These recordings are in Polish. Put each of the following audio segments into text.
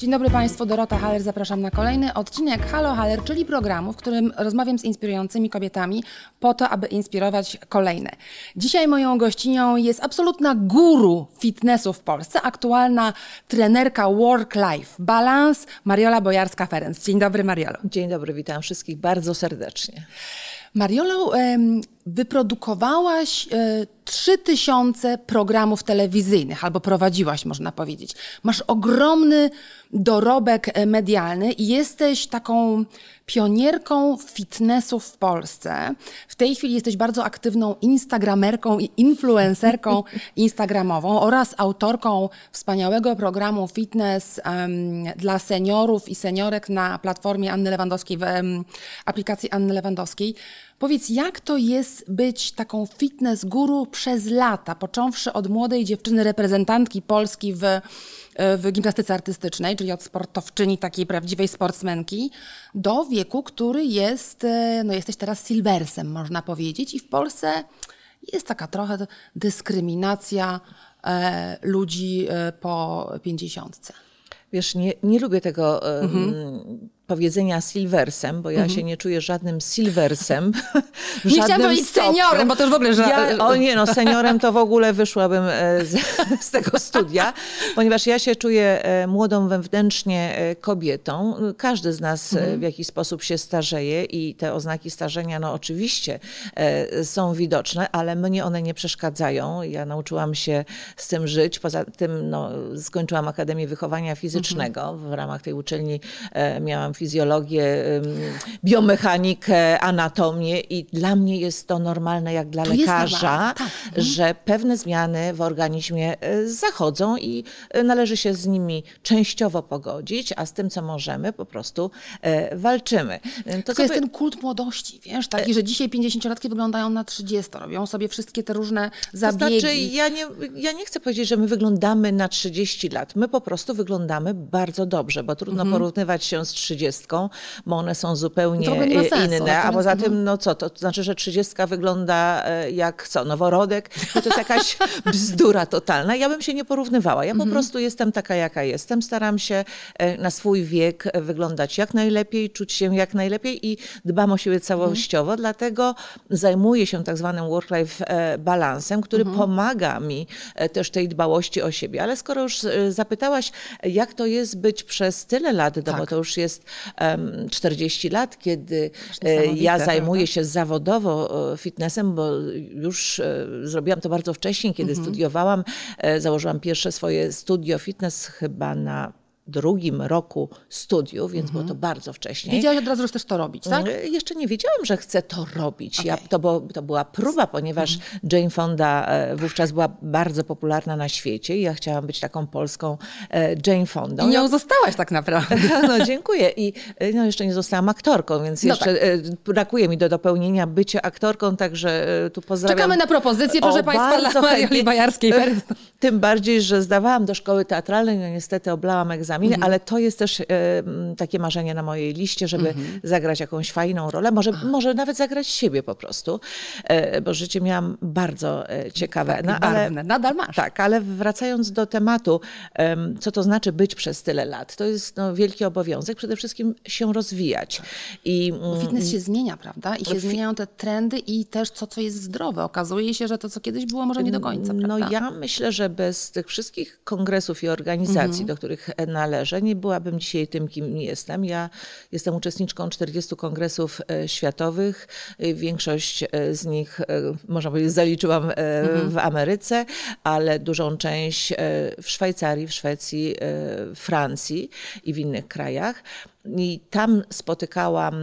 Dzień dobry Państwu, Dorota Haller, zapraszam na kolejny odcinek Halo Haller, czyli programu, w którym rozmawiam z inspirującymi kobietami po to, aby inspirować kolejne. Dzisiaj moją gościnią jest absolutna guru fitnessu w Polsce, aktualna trenerka Work-Life Balance, Mariola Bojarska-Ferenc. Dzień dobry Mariolo. Dzień dobry, witam wszystkich bardzo serdecznie. Mariolo, wyprodukowałaś e, 3000 programów telewizyjnych, albo prowadziłaś, można powiedzieć. Masz ogromny dorobek e, medialny i jesteś taką pionierką fitnessu w Polsce. W tej chwili jesteś bardzo aktywną instagramerką i influencerką instagramową oraz autorką wspaniałego programu fitness em, dla seniorów i seniorek na platformie Anny Lewandowskiej, w em, aplikacji Anny Lewandowskiej. Powiedz, jak to jest być taką fitness guru przez lata, począwszy od młodej dziewczyny, reprezentantki Polski w, w gimnastyce artystycznej, czyli od sportowczyni, takiej prawdziwej sportsmenki, do wieku, który jest, e, no jesteś teraz silversem, można powiedzieć, i w Polsce jest taka trochę dyskryminacja e, ludzi e, po pięćdziesiątce. Wiesz, nie, nie lubię tego mhm. Powiedzenia silversem, bo ja Mhm. się nie czuję żadnym silversem. Nie chciałam powiedzieć stopniu. seniorem, bo to już w ogóle... Że... Ja, o nie, no seniorem to w ogóle wyszłabym e, z, z tego studia, ponieważ ja się czuję e, młodą wewnętrznie e, kobietą. Każdy z nas e, w jakiś sposób się starzeje i te oznaki starzenia, no oczywiście są widoczne, ale mnie one nie przeszkadzają. Ja nauczyłam się z tym żyć. Poza tym no, skończyłam Akademię Wychowania Fizycznego. W ramach tej uczelni miałam fizjologię, biomechanikę, anatomię i dla mnie jest to normalne jak dla To lekarza, tak. że pewne zmiany w organizmie e, zachodzą i e, należy się z nimi częściowo pogodzić, a z tym, co możemy, po prostu e, walczymy. To co jest ten kult młodości, wiesz, taki, że dzisiaj 50-latki wyglądają na 30, robią sobie wszystkie te różne To zabiegi. znaczy, ja nie, ja nie chcę powiedzieć, że my wyglądamy na 30 lat. My po prostu wyglądamy bardzo dobrze, bo trudno porównywać się z 30, bo one są zupełnie inne. A poza tym, no co, to znaczy, że 30 wygląda e, jak co, noworodek? No to jest jakaś bzdura totalna. Ja bym się nie porównywała. Ja po prostu jestem taka, jaka jestem. Staram się e, na swój wiek e, wyglądać jak najlepiej, czuć się jak najlepiej i dbam o siebie całościowo, dlatego zajmuję się tak zwanym work-life balansem, który pomaga mi też tej dbałości o siebie. Ale skoro już zapytałaś, jak to jest być przez tyle lat, no bo Tak. to już jest 40 lat, kiedy e, ja zajmuję się zawodowo e, fitnessem, bo już e, zrobiłam to bardzo wcześnie, kiedy Mhm. studiowałam. Założyłam pierwsze swoje studio fitness chyba na drugim roku studiów, więc było to bardzo wcześnie. Wiedziałaś od razu, że chcesz to robić, tak? E, Jeszcze nie wiedziałam, że chcę to robić. Ja, Okej. to, było, to była próba, ponieważ Jane Fonda e, wówczas była bardzo popularna na świecie i ja chciałam być taką polską e, Jane Fondą. I nią zostałaś tak naprawdę. No dziękuję. I no, jeszcze nie zostałam aktorką, więc No jeszcze e, brakuje mi do dopełnienia bycie aktorką, także tu pozdrawiam. Czekamy na propozycję, proszę O, Państwa, dla Marioli. Bajarskiej. Tym bardziej, że zdawałam do szkoły teatralnej, no niestety oblałam egzaminy, Mhm. ale to jest też e, takie marzenie na mojej liście, żeby Mhm. zagrać jakąś fajną rolę, może, może nawet zagrać siebie po prostu, e, bo życie miałam bardzo e, ciekawe. Tak, no, ale. Nadal masz. tak, ale wracając do tematu, em, co to znaczy być przez tyle lat? To jest no, wielki obowiązek, przede wszystkim się rozwijać. I, mm, Fitness się zmienia, prawda? I się zmieniają te trendy i też to, co jest zdrowe. Okazuje się, że to, co kiedyś było, może nie do końca, prawda? No ja myślę, że bez tych wszystkich kongresów i organizacji, do których należę, nie byłabym dzisiaj tym, kim jestem. Ja jestem uczestniczką 40 kongresów e, światowych. Większość e, z nich, e, można powiedzieć, zaliczyłam e, w Ameryce, ale dużą część w Szwajcarii, w Szwecji, e, Francji i w innych krajach. I tam spotykałam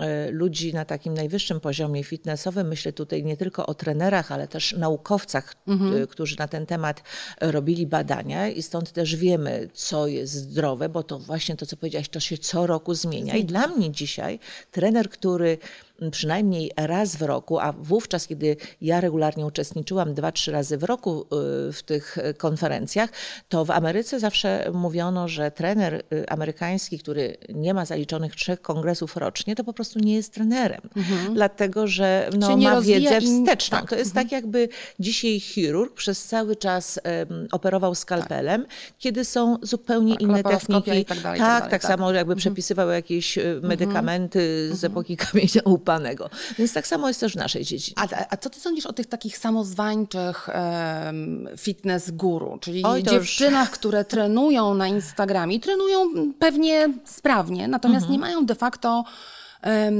e, ludzi na takim najwyższym poziomie fitnessowym. Myślę tutaj nie tylko o trenerach, ale też naukowcach, e, którzy na ten temat robili badania i stąd też wiemy, co jest zdrowe, bo to właśnie to, co powiedziałaś, to się co roku zmienia. I dla mnie dzisiaj trener, który przynajmniej raz w roku, a wówczas, kiedy ja regularnie uczestniczyłam dwa, trzy razy w roku w tych konferencjach, to w Ameryce zawsze mówiono, że trener amerykański, który nie ma zaliczonych trzech kongresów rocznie, to po prostu nie jest trenerem. Mhm. Dlatego, że no, ma wiedzę wsteczną. Tak. To jest mhm. tak, jakby dzisiaj chirurg przez cały czas um, operował skalpelem, tak. kiedy są zupełnie tak, inne techniki. Tak, dalej, tak, tak, tak, samo jakby mhm. przepisywał jakieś e, mhm. medykamenty z mhm. epoki kamienia Więc tak samo jest też w naszej dziedzinie. A, a co ty sądzisz o tych takich samozwańczych um, fitness guru, czyli Oj, dziewczynach, już... które trenują na Instagramie, trenują pewnie sprawnie, natomiast nie mają de facto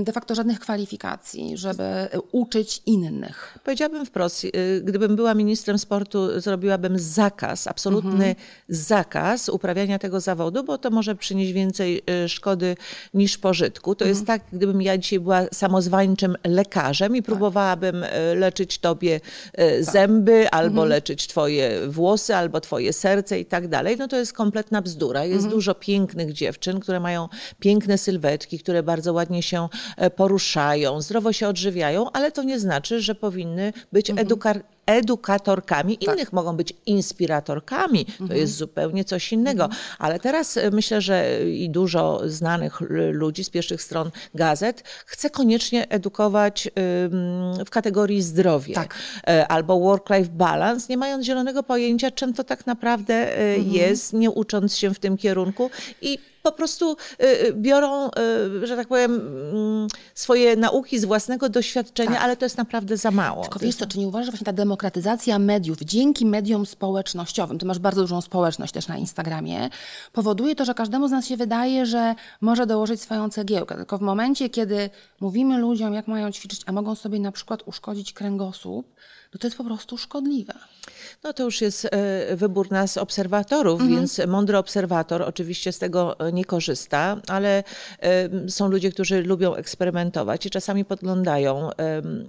de facto żadnych kwalifikacji, żeby uczyć innych. Powiedziałabym wprost, y, gdybym była ministrem sportu, zrobiłabym zakaz, absolutny mhm. zakaz uprawiania tego zawodu, bo to może przynieść więcej y, szkody niż pożytku. To mhm. jest tak, gdybym ja dzisiaj była samozwańczym lekarzem i tak. próbowałabym y, leczyć tobie tak. zęby, albo mhm. leczyć twoje włosy, albo twoje serce i tak dalej. No to jest kompletna bzdura. Jest mhm. dużo pięknych dziewczyn, które mają piękne sylwetki, które bardzo ładnie się się e, poruszają, zdrowo się odżywiają, ale to nie znaczy, że powinny być mhm. edukatorkami, tak. innych mogą być inspiratorkami. To mhm. jest zupełnie coś innego. Mhm. Ale teraz e, myślę, że i dużo znanych ludzi z pierwszych stron gazet chce koniecznie edukować w kategorii zdrowie tak. E, albo work-life balance, nie mając zielonego pojęcia, czym to tak naprawdę mhm. jest, nie ucząc się w tym kierunku i po prostu y, y, biorą, y, że tak powiem, mm, swoje nauki z własnego doświadczenia, tak. ale to jest naprawdę za mało. Tylko wiesz co, czy nie uważasz, że właśnie ta demokratyzacja mediów dzięki mediom społecznościowym, ty masz bardzo dużą społeczność też na Instagramie, powoduje to, że każdemu z nas się wydaje, że może dołożyć swoją cegiełkę. Tylko w momencie, kiedy mówimy ludziom, jak mają ćwiczyć, a mogą sobie na przykład uszkodzić kręgosłup, no to jest po prostu szkodliwe. No to już jest e, wybór nas obserwatorów, mhm. więc mądry obserwator oczywiście z tego e, nie korzysta, ale są ludzie, którzy lubią eksperymentować i czasami podglądają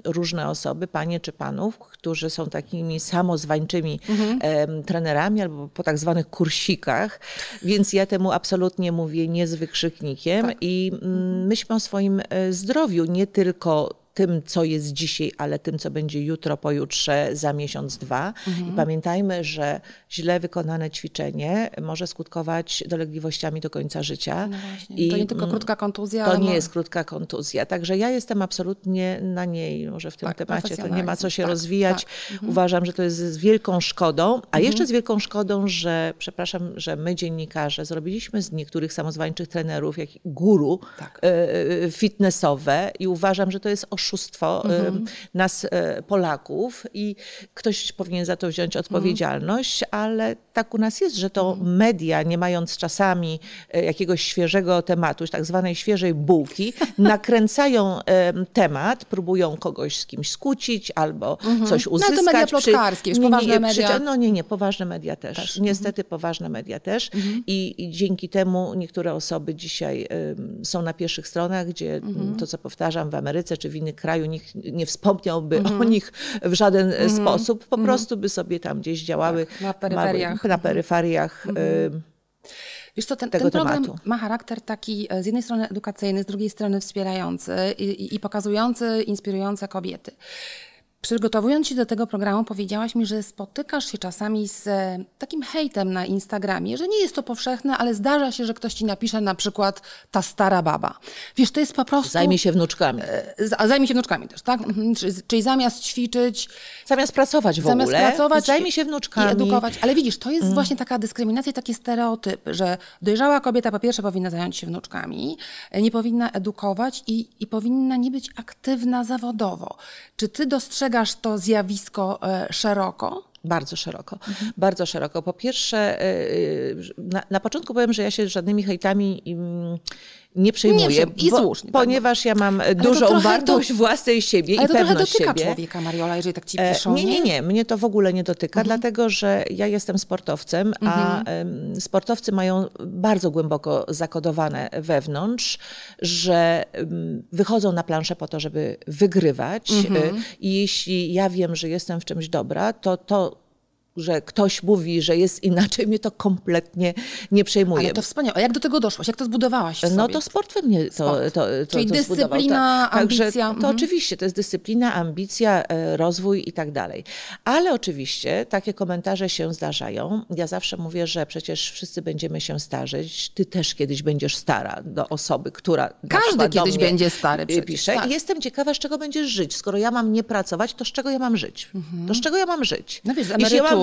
różne osoby, panie czy panów, którzy są takimi samozwańczymi mhm. trenerami albo po tak zwanych kursikach, więc ja temu absolutnie mówię nie z wykrzyknikiem tak. i mm, myślmy o swoim e, zdrowiu, nie tylko tym, co jest dzisiaj, ale tym, co będzie jutro, pojutrze, za miesiąc, dwa. Mhm. I pamiętajmy, że źle wykonane ćwiczenie może skutkować dolegliwościami do końca życia. No I to nie tylko krótka kontuzja. To nie jest krótka kontuzja. Także ja jestem absolutnie na niej, może w tym tak, temacie to nie ma co się tak, rozwijać. Tak. Mhm. Uważam, że to jest z wielką szkodą, a mhm. jeszcze z wielką szkodą, że, przepraszam, że my dziennikarze zrobiliśmy z niektórych samozwańczych trenerów, jak guru e, fitnessowe i uważam, że to jest oszustwo mhm. nas, e, Polaków, i ktoś powinien za to wziąć odpowiedzialność, mhm. ale tak u nas jest, że to mhm. media, nie mając czasami e, jakiegoś świeżego tematu, tak zwanej świeżej bułki, nakręcają temat, próbują kogoś z kimś skłócić albo mhm. coś uzyskać. No to media plotkarskie, już poważne media. No nie, nie, poważne media też. też. Niestety mhm. poważne media też. Mhm. I, I, dzięki temu niektóre osoby dzisiaj są na pierwszych stronach, gdzie mhm. to, co powtarzam, w Ameryce czy w innych kraju nikt nie wspomniałby mm -hmm. o nich w żaden mm -hmm. sposób, po -hmm. prostu by sobie tam gdzieś działały tak, na peryferiach. na peryferiach mhm. Wiesz co, ten, ten program tematu. ma charakter taki e, z jednej strony edukacyjny, z drugiej strony wspierający i, i, i pokazujący, inspirujące kobiety. Przygotowując się do tego programu, powiedziałaś mi, że spotykasz się czasami z e, takim hejtem na Instagramie, że nie jest to powszechne, ale zdarza się, że ktoś ci napisze na przykład ta stara baba. Wiesz, to jest po prostu. Zajmie się wnuczkami. A e, zajmie się wnuczkami też, tak? Mhm. Czyli, czyli zamiast ćwiczyć. Zamiast pracować w zamiast ogóle. pracować. Zajmie się wnuczkami. I edukować. Ale widzisz, to jest mm. właśnie taka dyskryminacja i taki stereotyp, że dojrzała kobieta po pierwsze powinna zająć się wnuczkami, e, nie powinna edukować i, i powinna nie być aktywna zawodowo. Czy ty dostrzegasz, postrzegasz to zjawisko e, szeroko? Bardzo szeroko, mhm. bardzo szeroko. Po pierwsze, e, e, na, na, początku powiem, że ja się żadnymi hejtami nie przejmuję, nie, i słusznie, bo, ponieważ ja mam dużą wartość do, własnej siebie ale i to pewność dotyka siebie. człowieka, Mariola, jeżeli tak ci piszą. Nie, nie, nie, mnie to w ogóle nie dotyka, mhm. dlatego że ja jestem sportowcem, mhm. a um, sportowcy mają bardzo głęboko zakodowane wewnątrz, że wychodzą na planszę po to, żeby wygrywać mhm. i jeśli ja wiem, że jestem w czymś dobra, to to że ktoś mówi, że jest inaczej, mnie to kompletnie nie przejmuje. Ale to wspaniałe. A jak do tego doszłaś? Jak to zbudowałaś w No to sport we mnie to, Sport. to, to, Czyli to dyscyplina, Tak. Także ambicja. To Mhm. oczywiście, to jest dyscyplina, ambicja, e, rozwój i tak dalej. Ale oczywiście takie komentarze się zdarzają. Ja zawsze mówię, że przecież wszyscy będziemy się starzeć. Ty też kiedyś będziesz stara do osoby, która Każdy kiedyś będzie stary przecież, pisze. tak. I jestem ciekawa, z czego będziesz żyć. Skoro ja mam nie pracować, to z czego ja mam żyć? To z czego ja mam żyć? No wiesz, z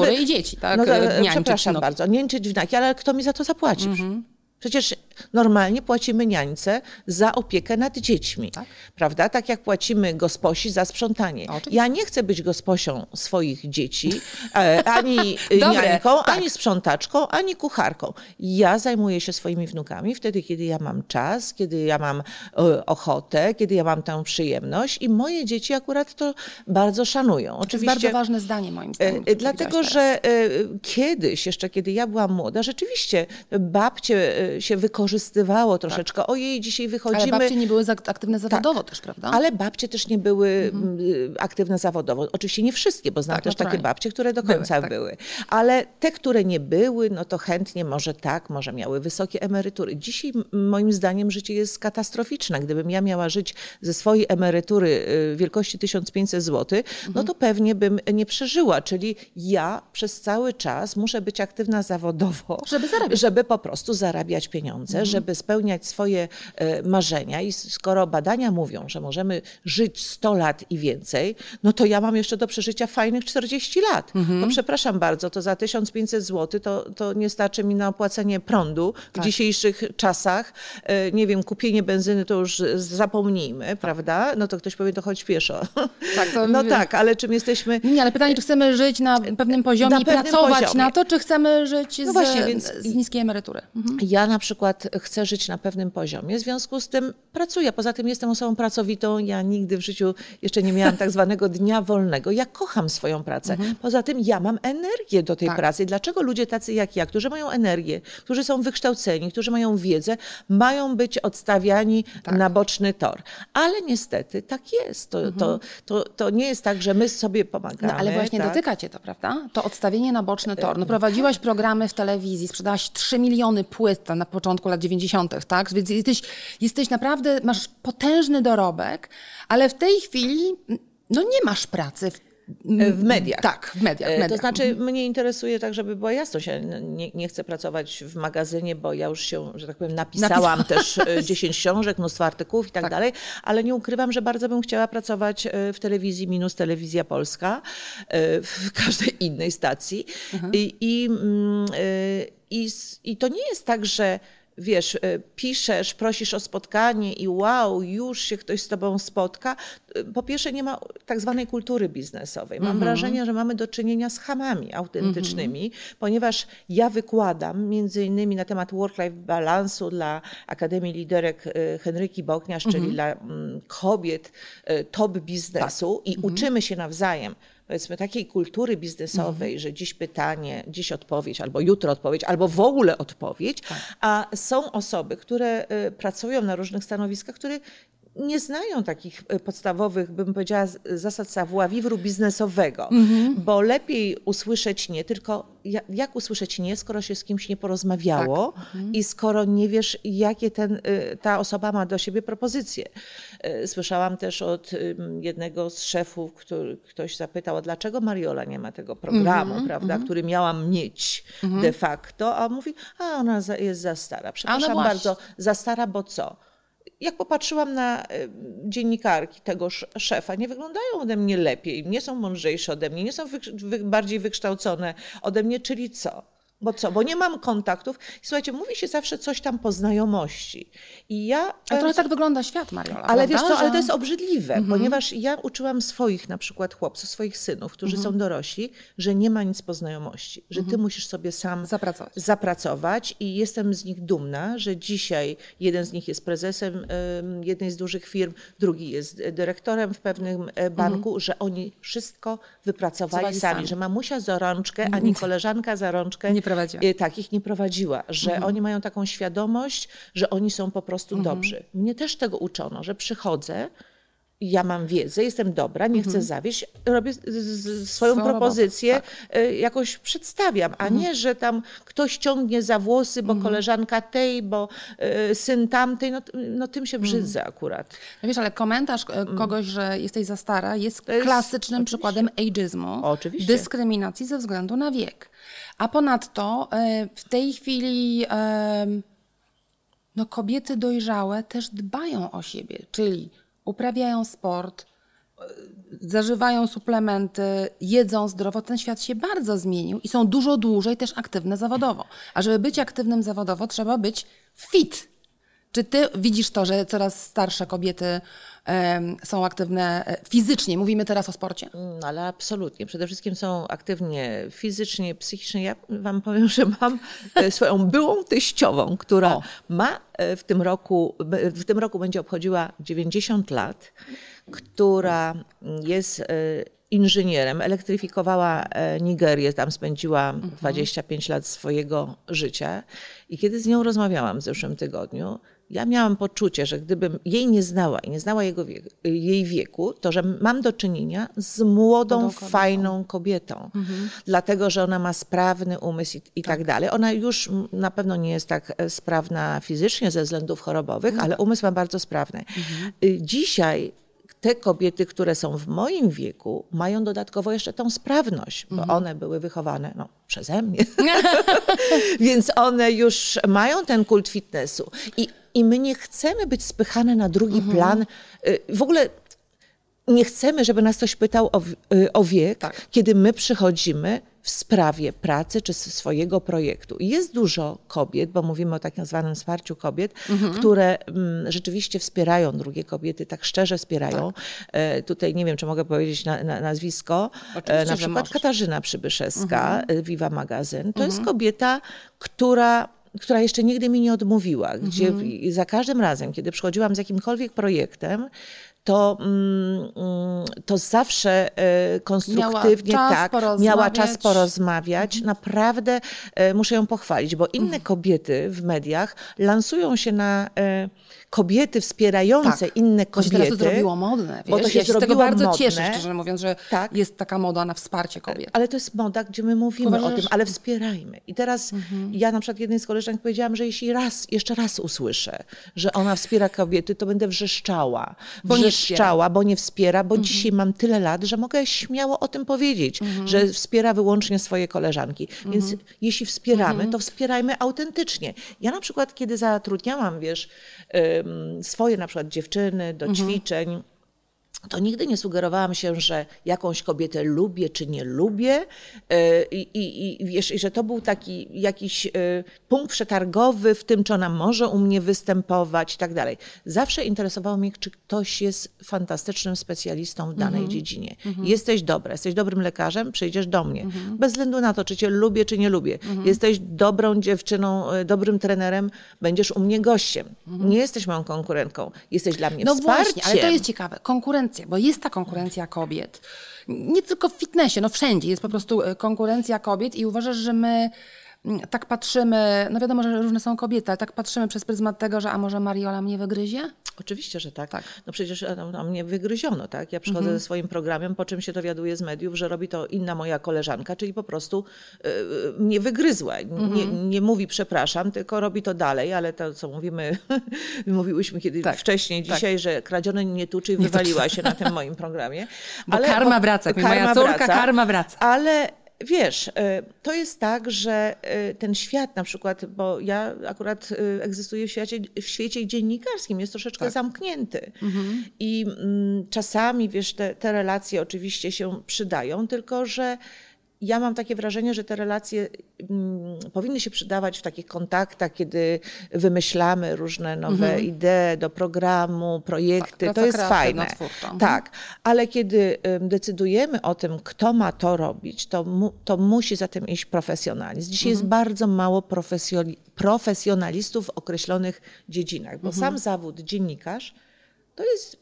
i dzieci, tak? No to, Niańczyć przepraszam bardzo, niańczyć wnaki, ale kto mi za to zapłaci? Mhm. Przecież normalnie płacimy niańce za opiekę nad dziećmi, prawda? Tak jak płacimy gosposi za sprzątanie. Oczywiście. Ja nie chcę być gosposią swoich dzieci, e, ani Dobre, niańką, tak. ani sprzątaczką, ani kucharką. Ja zajmuję się swoimi wnukami wtedy, kiedy ja mam czas, kiedy ja mam e, ochotę, kiedy ja mam tę przyjemność i moje dzieci akurat to bardzo szanują. To jest Oczywiście bardzo ważne zdanie moim E, zdaniem. Dlatego, że kiedyś, jeszcze kiedy ja byłam młoda, rzeczywiście babcie się wykorzystywało troszeczkę. Ojej, dzisiaj wychodzimy. Ale babcie nie były aktywne zawodowo też, prawda? Ale babcie też nie były m, aktywne zawodowo. Oczywiście nie wszystkie, bo znam Tak, też takie naturalnie. babcie, które do Były, końca tak. były. Ale te, które nie były, no to chętnie może tak, może miały wysokie emerytury. Dzisiaj moim zdaniem życie jest katastroficzne. Gdybym ja miała żyć ze swojej emerytury y, wielkości 1500 zł, Mhm. no to pewnie bym nie przeżyła. Czyli ja przez cały czas muszę być aktywna zawodowo, Żeby zarabiać. żeby po prostu zarabiać pieniądze, żeby spełniać swoje e, marzenia. I skoro badania mówią, że możemy żyć 100 lat i więcej, no to ja mam jeszcze do przeżycia fajnych 40 lat. No przepraszam bardzo, to za 1500 zł to, to nie starczy mi na opłacenie prądu w dzisiejszych czasach. E, Nie wiem, kupienie benzyny to już zapomnijmy, prawda? No to ktoś powie, to chodź pieszo. Tak, to no mówię- tak, ale czym jesteśmy... Nie, ale pytanie, czy chcemy żyć na pewnym poziomie Na i pracować poziomie. na to, czy chcemy żyć No z, właśnie, więc- z niskiej emerytury? Mhm. Ja na przykład chcę żyć na pewnym poziomie, w związku z tym pracuję. Poza tym jestem osobą pracowitą. Ja nigdy w życiu jeszcze nie miałam tak zwanego dnia wolnego. Ja kocham swoją pracę. Poza tym ja mam energię do tej Tak. pracy. Dlaczego ludzie tacy jak ja, którzy mają energię, którzy są wykształceni, którzy mają wiedzę, mają być odstawiani na boczny tor? Ale niestety tak jest. To, to, to, to nie jest tak, że my sobie pomagamy. No, ale właśnie tak? dotyka cię to, prawda? To odstawienie na boczny tor. No, prowadziłaś programy w telewizji, sprzedałaś 3 miliony płyt na początku lat 90., tak? Więc jesteś, jesteś naprawdę, masz potężny dorobek, ale w tej chwili no nie masz pracy. W, W mediach. Tak, w mediach. E, mediach. To znaczy, mnie interesuje tak, żeby była jasność. Ja nie, nie chcę pracować w magazynie, bo ja już się, że tak powiem, napisałam też e, 10 książek, mnóstwo artykułów i tak, dalej, ale nie ukrywam, że bardzo bym chciała pracować e, w telewizji minus Telewizja Polska, e, w każdej innej stacji. I, i, mm, e, i, I to nie jest tak, że wiesz, e, piszesz, prosisz o spotkanie i wow, już się ktoś z tobą spotka. Po pierwsze, nie ma tak zwanej kultury biznesowej. Mam wrażenie, że mamy do czynienia z hamami autentycznymi, ponieważ ja wykładam między innymi na temat work-life balansu dla Akademii Liderek e, Henryki Bokniarz, czyli dla mm, kobiet e, top biznesu i uczymy się nawzajem powiedzmy takiej kultury biznesowej, że dziś pytanie, dziś odpowiedź, albo jutro odpowiedź, albo w ogóle odpowiedź, a są osoby, które y, pracują na różnych stanowiskach, które nie znają takich y, podstawowych, bym powiedziała, zasad savoir-vivre biznesowego, bo lepiej usłyszeć nie, tylko ja- jak usłyszeć nie, skoro się z kimś nie porozmawiało i skoro nie wiesz, jakie ten, y, ta osoba ma do siebie propozycje. Y, Słyszałam też od jednego z szefów, który, ktoś zapytał, dlaczego Mariola nie ma tego programu, prawda, który miałam mieć de facto, a mówi, a ona jest za stara. Przepraszam bardzo, za stara, bo co? Jak popatrzyłam na y, dziennikarki tego sz- szefa, nie wyglądają ode mnie lepiej, nie są mądrzejsze ode mnie, nie są wy, bardziej wykształcone ode mnie, czyli co? Bo co? Bo nie mam kontaktów. Słuchajcie, mówi się zawsze coś tam po znajomości. I ja. A trochę tak wygląda świat, Mariola. Ale wiesz prawda? co, ale Że- to jest obrzydliwe, ponieważ ja uczyłam swoich na przykład chłopców, swoich synów, którzy są dorośli, że nie ma nic po znajomości, że ty musisz sobie sam Zapracować. zapracować i jestem z nich dumna, że dzisiaj jeden z nich jest prezesem em, jednej z dużych firm, drugi jest dyrektorem w pewnym e, banku, że oni wszystko wypracowali Pracowali sami, sami. że mamusia za rączkę, ani koleżanka za rączkę Nie prowadziła. e, takich nie prowadziła, że oni mają taką świadomość, że oni są po prostu dobrzy. Mnie też tego uczono, że przychodzę ja mam wiedzę, jestem dobra, nie chcę zawieść, robię swoją Swoją propozycję, robotę, y, jakoś przedstawiam, a nie, że tam ktoś ciągnie za włosy, bo koleżanka tej, bo y, syn tamtej, no, no tym się brzydzę akurat. No wiesz, ale komentarz e, kogoś, że jesteś za stara jest, jest- klasycznym przykładem ageizmu, Oczywiście. dyskryminacji ze względu na wiek. A ponadto e, w tej chwili em, no, kobiety dojrzałe też dbają o siebie, czyli uprawiają sport, e, zażywają suplementy, jedzą zdrowo. Ten świat się bardzo zmienił i są dużo dłużej też aktywne zawodowo. A żeby być aktywnym zawodowo, trzeba być fit. Czy ty widzisz to, że coraz starsze kobiety są aktywne e, fizycznie? Mówimy teraz o sporcie. No, ale absolutnie. Przede wszystkim są aktywnie fizycznie, psychicznie. Ja wam powiem, że mam e, swoją byłą teściową, która O. ma e, w tym roku, w tym roku będzie obchodziła 90 lat, która jest inżynierem, elektryfikowała Nigerię, tam spędziła 25 lat swojego życia. I kiedy z nią rozmawiałam w zeszłym tygodniu, ja miałam poczucie, że gdybym jej nie znała i nie znała jego wieku, jej wieku, to że mam do czynienia z młodą, kobietą. fajną kobietą. Dlatego, że ona ma sprawny umysł i, i tak. dalej. Ona już na pewno nie jest tak e, sprawna fizycznie ze względów chorobowych, ale umysł ma bardzo sprawny. Y, Dzisiaj te kobiety, które są w moim wieku, mają dodatkowo jeszcze tą sprawność, bo one były wychowane no, przeze mnie. Więc one już mają ten kult fitnessu. I, I my nie chcemy być spychane na drugi plan. Y, W ogóle nie chcemy, żeby nas ktoś pytał o, y, o wiek, Tak. kiedy my przychodzimy w sprawie pracy czy swojego projektu. Jest dużo kobiet, bo mówimy o tak zwanym wsparciu kobiet, Mhm. które mm, rzeczywiście wspierają drugie kobiety, tak szczerze wspierają. E, tutaj nie wiem, czy mogę powiedzieć na, na, nazwisko. E, na przykład. Mhm. Katarzyna Przybyszewska, e, Viva Magazyn. To jest kobieta, która która jeszcze nigdy mi nie odmówiła, gdzie Mhm. za każdym razem, kiedy przychodziłam z jakimkolwiek projektem, to, mm, mm, to zawsze e, konstruktywnie czas tak, miała czas porozmawiać. Naprawdę e, muszę ją pochwalić, bo inne Mhm. kobiety w mediach lansują się na e, kobiety wspierające inne To się kobiety. teraz to zrobiło modne. Wiesz? bo to się ja się z tego bardzo modne. cieszę, szczerze mówiąc, że Tak. jest taka moda na wsparcie kobiet. Ale to jest moda, gdzie my mówimy Uważasz, o tym, ale wspierajmy. I teraz Mhm. ja na przykład jednej z koleżanek powiedziałam, że jeśli raz, jeszcze raz usłyszę, że ona wspiera kobiety, to będę wrzeszczała. Bo nie wrzeszczała, bo nie wspiera, Mhm. bo dzisiaj mam tyle lat, że mogę śmiało o tym powiedzieć, że wspiera wyłącznie swoje koleżanki. Więc Mhm. jeśli wspieramy, to wspierajmy autentycznie. Ja na przykład, kiedy zatrudniałam, wiesz, ym, swoje na przykład dziewczyny do Mhm. ćwiczeń, to nigdy nie sugerowałam się, że jakąś kobietę lubię czy nie lubię e, i, i, i wiesz, i że to był taki jakiś e, punkt przetargowy w tym, czy ona może u mnie występować i tak dalej. Zawsze interesowało mnie, czy ktoś jest fantastycznym specjalistą w danej dziedzinie. Jesteś dobra, jesteś dobrym lekarzem, przyjdziesz do mnie. Bez względu na to, czy cię lubię, czy nie lubię. Jesteś dobrą dziewczyną, e, dobrym trenerem, będziesz u mnie gościem. Nie jesteś moją konkurentką. Jesteś dla mnie No wsparciem. właśnie, ale to jest ciekawe. Konkurencja, bo jest ta konkurencja kobiet. Nie tylko w fitnessie, no wszędzie jest po prostu e, konkurencja kobiet i uważasz, że my tak patrzymy, no wiadomo, że różne są kobiety, ale tak patrzymy przez pryzmat tego, że a może Mariola mnie wygryzie? Oczywiście, że tak. No przecież tam, tam mnie wygryziono, tak? Ja przychodzę ze swoim programem, po czym się dowiaduję z mediów, że robi to inna moja koleżanka, czyli po prostu y, y, mnie wygryzła. Nie, nie mówi przepraszam, tylko robi to dalej, ale to, co mówimy, mówiłyśmy kiedy wcześniej dzisiaj, że kradzione nie tuczy i wywaliła się na tym moim programie. Bo karma wraca, jak mówi moja córka, karma wraca. Ale wiesz, y, to jest tak, że y, ten świat na przykład, bo ja akurat y, egzystuję w świecie, w świecie dziennikarskim, jest troszeczkę Tak. zamknięty. Mhm. I mm, czasami, wiesz, te, te relacje oczywiście się przydają, tylko że ja mam takie wrażenie, że te relacje mm, powinny się przydawać w takich kontaktach, kiedy wymyślamy różne nowe idee do programu, projekty. Tak, to jest fajne. Mhm. Tak, ale kiedy ym, decydujemy o tym, kto ma to robić, to, mu, to musi za tym iść profesjonalizm. Dzisiaj jest bardzo mało profesjoli- profesjonalistów w określonych dziedzinach, bo sam zawód dziennikarz to jest,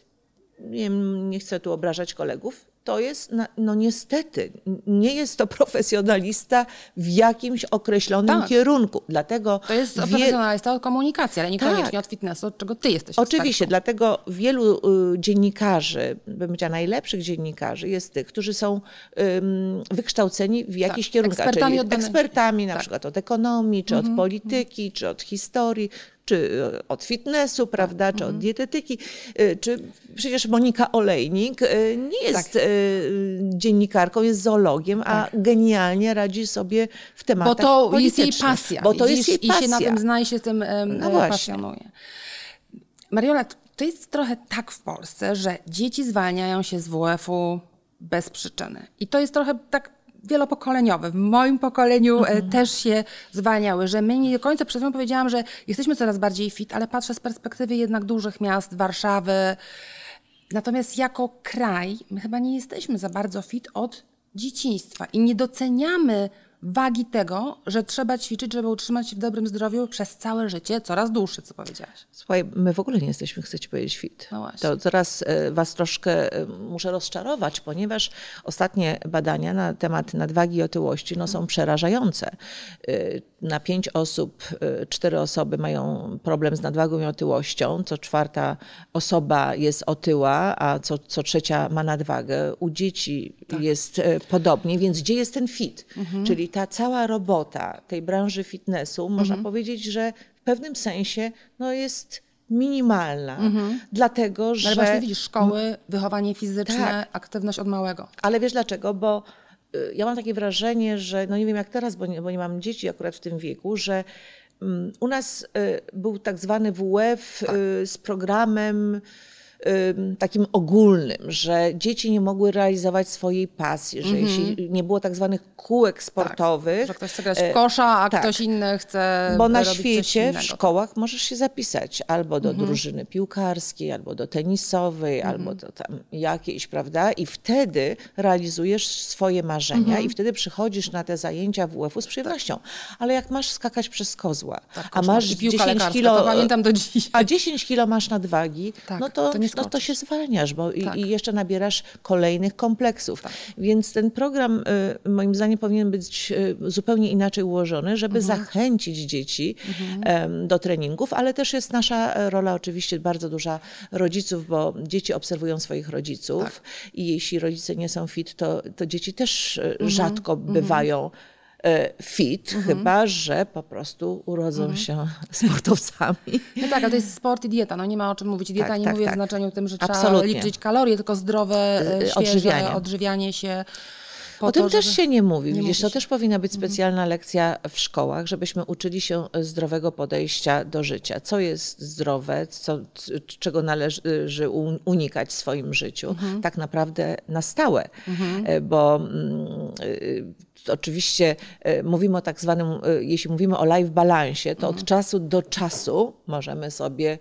nie, nie chcę tu obrażać kolegów, to jest, no niestety, nie jest to profesjonalista w jakimś określonym tak. kierunku. Dlatego to jest wie... profesjonalista od komunikacji, ale niekoniecznie tak. od fitnessu, od czego ty jesteś. Oczywiście, dlatego wielu y, dziennikarzy, bym powiedziała najlepszych dziennikarzy, jest tych, którzy są um, wykształceni w jakichś tak. kierunkach. Ekspertami, czyli ekspertami na tak. przykład od ekonomii, czy mhm. od polityki, czy od historii, czy od fitnessu, prawda, czy od mhm. dietetyki, y, czy przecież Monika Olejnik y, nie jest tak. Dziennikarką, jest zoologiem, tak. a genialnie radzi sobie w tematach Bo to jest jej pasja. Bo to jest jej pasja. I się na tym zna i się tym no pasjonuje. Mariola, to jest trochę tak w Polsce, że dzieci zwalniają się z WF-u bez przyczyny. I to jest trochę tak wielopokoleniowe. W moim pokoleniu e, mhm. też się zwalniały, że my nie do końca, przed chwilą powiedziałam, że jesteśmy coraz bardziej fit, ale patrzę z perspektywy jednak dużych miast, Warszawy. Natomiast jako kraj, my chyba nie jesteśmy za bardzo fit od dzieciństwa i nie doceniamy wagi tego, że trzeba ćwiczyć, żeby utrzymać się w dobrym zdrowiu przez całe życie, coraz dłuższe, co powiedziałaś. Słuchaj, my w ogóle nie jesteśmy, chcę ci powiedzieć, fit. No właśnie. To teraz e, was troszkę e, muszę rozczarować, ponieważ ostatnie badania na temat nadwagi i otyłości no, są przerażające. Na pięć osób, cztery osoby mają problem z nadwagą i otyłością, co czwarta osoba jest otyła, a co, co trzecia ma nadwagę. U dzieci tak. jest podobnie, więc gdzie jest ten fit? Mhm. Czyli ta cała robota tej branży fitnessu, mhm. można powiedzieć, że w pewnym sensie no, jest minimalna, mhm. dlatego że... Ale właśnie widzisz, szkoły, wychowanie fizyczne, tak. aktywność od małego. Ale wiesz dlaczego? Bo y, ja mam takie wrażenie, że, no nie wiem jak teraz, bo nie, bo nie mam dzieci akurat w tym wieku, że um, u nas y, był tak zwany WF tak. y, z programem takim ogólnym, że dzieci nie mogły realizować swojej pasji, że mm -hmm. jeśli nie było tak zwanych kółek sportowych. Tak, że ktoś chce grać w kosza, a tak, ktoś inny chce. Bo na świecie w szkołach możesz się zapisać albo do mm -hmm. drużyny piłkarskiej, albo do tenisowej, mm -hmm. albo do tam jakiejś, prawda? I wtedy realizujesz swoje marzenia mhm. i wtedy przychodzisz na te zajęcia WF-u z przyjemnością. Ale jak masz skakać przez kozła, tak, a masz 10 kilo. To pamiętam do dziś. A 10 kilo masz nadwagi, tak, no to, to no to się zwalniasz, bo tak. i, i, jeszcze nabierasz kolejnych kompleksów. Tak. Więc ten program y, moim zdaniem powinien być y, zupełnie inaczej ułożony, żeby mhm. zachęcić dzieci mhm. do treningów, ale też jest nasza rola oczywiście bardzo duża rodziców, bo dzieci obserwują swoich rodziców tak. i jeśli rodzice nie są fit, to, to dzieci też y, mhm. rzadko mhm. bywają E, fit, mhm. chyba że po prostu urodzą mhm. się sportowcami. No tak, ale to jest sport i dieta. No nie ma o czym mówić. Dieta tak, nie tak, mówię tak. w znaczeniu tym, że Absolutnie. trzeba liczyć kalorie, tylko zdrowe, e, świeże odżywianie, odżywianie się. O tym też się nie mówi. Nie Widzisz, to też powinna być mhm. specjalna lekcja w szkołach, żebyśmy uczyli się zdrowego podejścia do życia. Co jest zdrowe, co, czego należy unikać w swoim życiu, mhm. tak naprawdę na stałe. Mhm. E, bo mm, oczywiście e, mówimy o tak zwanym, e, jeśli mówimy o life balansie, to mhm. od czasu do czasu możemy sobie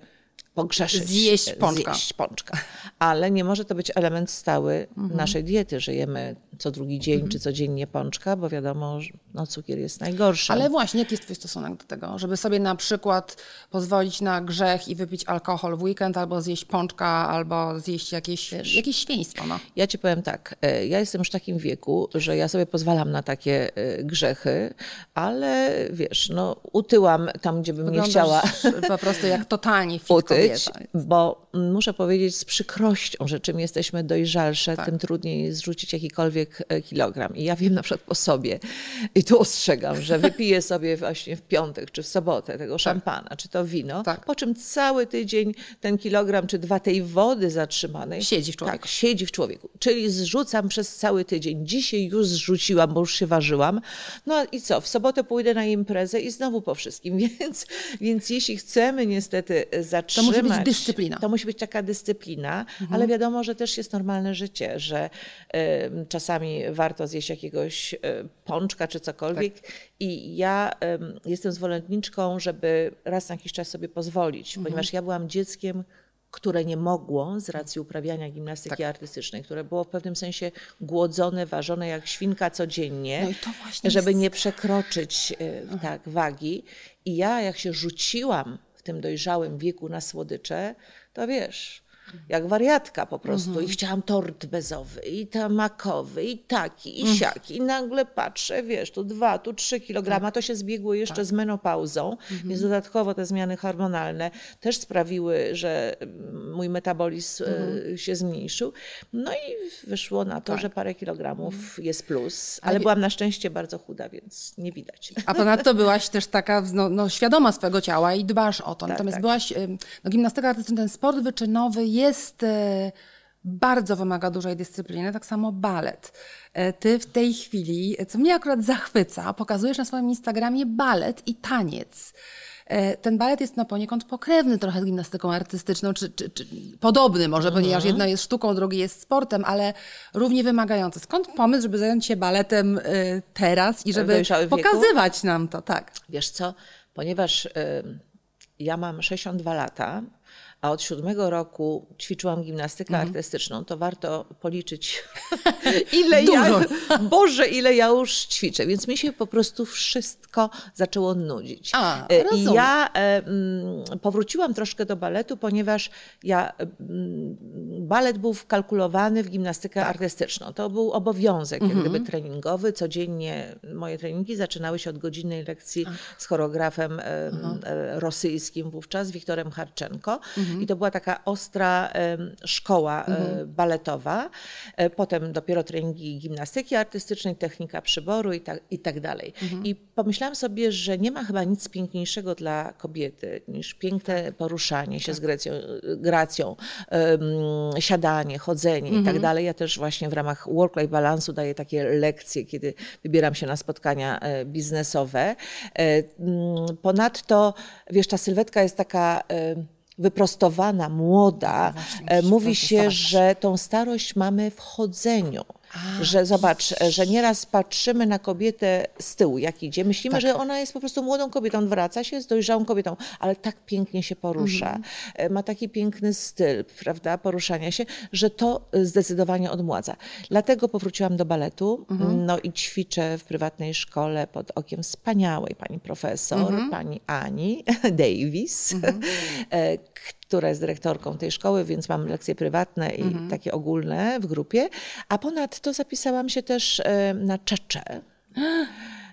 pogrzeszyć. Zjeść pączka. Zjeść pączka. Ale nie może to być element stały mhm. naszej diety. Żyjemy co drugi dzień mhm. czy codziennie pączka, bo wiadomo, że no, cukier jest najgorszy. Ale właśnie, jaki jest twój stosunek do tego? Żeby sobie na przykład pozwolić na grzech i wypić alkohol w weekend, albo zjeść pączka, albo zjeść jakieś, Wiesz, jakieś świństwo. No. Ja ci powiem tak, e, ja jestem już w takim wieku, że ja sobie pozwalam na takie e, grzechy, ale wiesz, no utyłam tam, gdzie bym Wyglądasz nie chciała. po prostu jak totalnie fit utyć, bo muszę powiedzieć z przykrością, że czym jesteśmy dojrzalsze, tak. tym trudniej jest zrzucić jakikolwiek E, kilogram. I ja wiem na przykład po sobie, i tu ostrzegam, że wypiję sobie właśnie w piątek czy w sobotę tego tak. szampana, czy to wino, tak. po czym cały tydzień ten kilogram czy dwa tej wody zatrzymanej siedzi w człowieku. Tak, siedzi w człowieku. Czyli zrzucam przez cały tydzień. Dzisiaj już zrzuciłam, bo już się ważyłam. No i co? W sobotę pójdę na imprezę i znowu po wszystkim. Więc, więc jeśli chcemy niestety zatrzymać... To musi być dyscyplina. To musi być taka dyscyplina, mhm. ale wiadomo, że też jest normalne życie, że y, czasami warto zjeść jakiegoś e, pączka czy cokolwiek. Tak. I ja um, jestem zwolenniczką, żeby raz na jakiś czas sobie pozwolić, mhm. ponieważ ja byłam dzieckiem, które nie mogło z racji uprawiania gimnastyki tak. artystycznej, które było w pewnym sensie głodzone, ważone jak świnka codziennie, no żeby jest... nie przekroczyć e, tak, wagi. I ja jak się rzuciłam tym dojrzałym wieku na słodycze, to wiesz, jak wariatka po prostu. I chciałam tort bezowy i tamakowy i taki i siaki. I nagle patrzę, wiesz, tu dwa, tu trzy kilograma, to się zbiegło jeszcze z menopauzą, więc dodatkowo te zmiany hormonalne też sprawiły, że mój metabolizm e, się zmniejszył. No i wyszło na to, że parę kilogramów jest plus, ale byłam na szczęście bardzo chuda, więc nie widać. A ponadto byłaś też taka no, no, świadoma swego ciała i dbasz o to. Natomiast tak. byłaś, no, gimnastyka artystyczna, ten sport wyczynowy jest e, bardzo wymaga dużej dyscypliny, tak samo balet. E, Ty w tej chwili, co mnie akurat zachwyca, pokazujesz na swoim Instagramie balet i taniec. E, Ten balet jest no poniekąd pokrewny trochę z gimnastyką artystyczną, czy, czy, czy podobny może, ponieważ jedno jest sztuką, drugie jest sportem, ale równie wymagający. Skąd pomysł, żeby zająć się baletem teraz i żeby pokazywać nam to, tak? Wiesz co, ponieważ ja mam 62 lata, a od siódmego roku ćwiczyłam gimnastykę Mhm. artystyczną, to warto policzyć, ile ja, Boże, ile ja już ćwiczę. Więc mi się po prostu wszystko zaczęło nudzić. A, E, I ja mm, powróciłam troszkę do baletu, ponieważ ja, mm, balet był wkalkulowany w gimnastykę Tak. artystyczną. To był obowiązek jak Mhm. gdyby treningowy. Codziennie moje treningi zaczynały się od godzinnej lekcji z choreografem e, rosyjskim wówczas, Wiktorem Harczenko. Mhm. I to była taka ostra szkoła e, baletowa. E, Potem dopiero treningi gimnastyki artystycznej, technika przyboru i tak, i tak dalej. Mhm. I pomyślałam sobie, że nie ma chyba nic piękniejszego dla kobiety niż piękne Tak. poruszanie się z gracją, gracją em, siadanie, chodzenie i Mhm. tak dalej. Ja też właśnie w ramach work-life balansu daję takie lekcje, kiedy wybieram się na spotkania e, biznesowe. Ponadto, wiesz, ta sylwetka jest taka wyprostowana, młoda. właśnie, E, Mówi się, że tą starość mamy w chodzeniu. Że zobacz, że nieraz patrzymy na kobietę z tyłu, jak idzie. Myślimy, Tak. że ona jest po prostu młodą kobietą, odwraca się, jest dojrzałą kobietą, ale tak pięknie się porusza. Mhm. E, Ma taki piękny styl, prawda, poruszania się, że to zdecydowanie odmładza. Dlatego powróciłam do baletu, Mhm. no i ćwiczę w prywatnej szkole pod okiem wspaniałej pani profesor, Mhm. pani Ani Davis, e, która jest dyrektorką tej szkoły, więc mam lekcje prywatne i Mhm. takie ogólne w grupie. A ponadto zapisałam się też e, na czecze.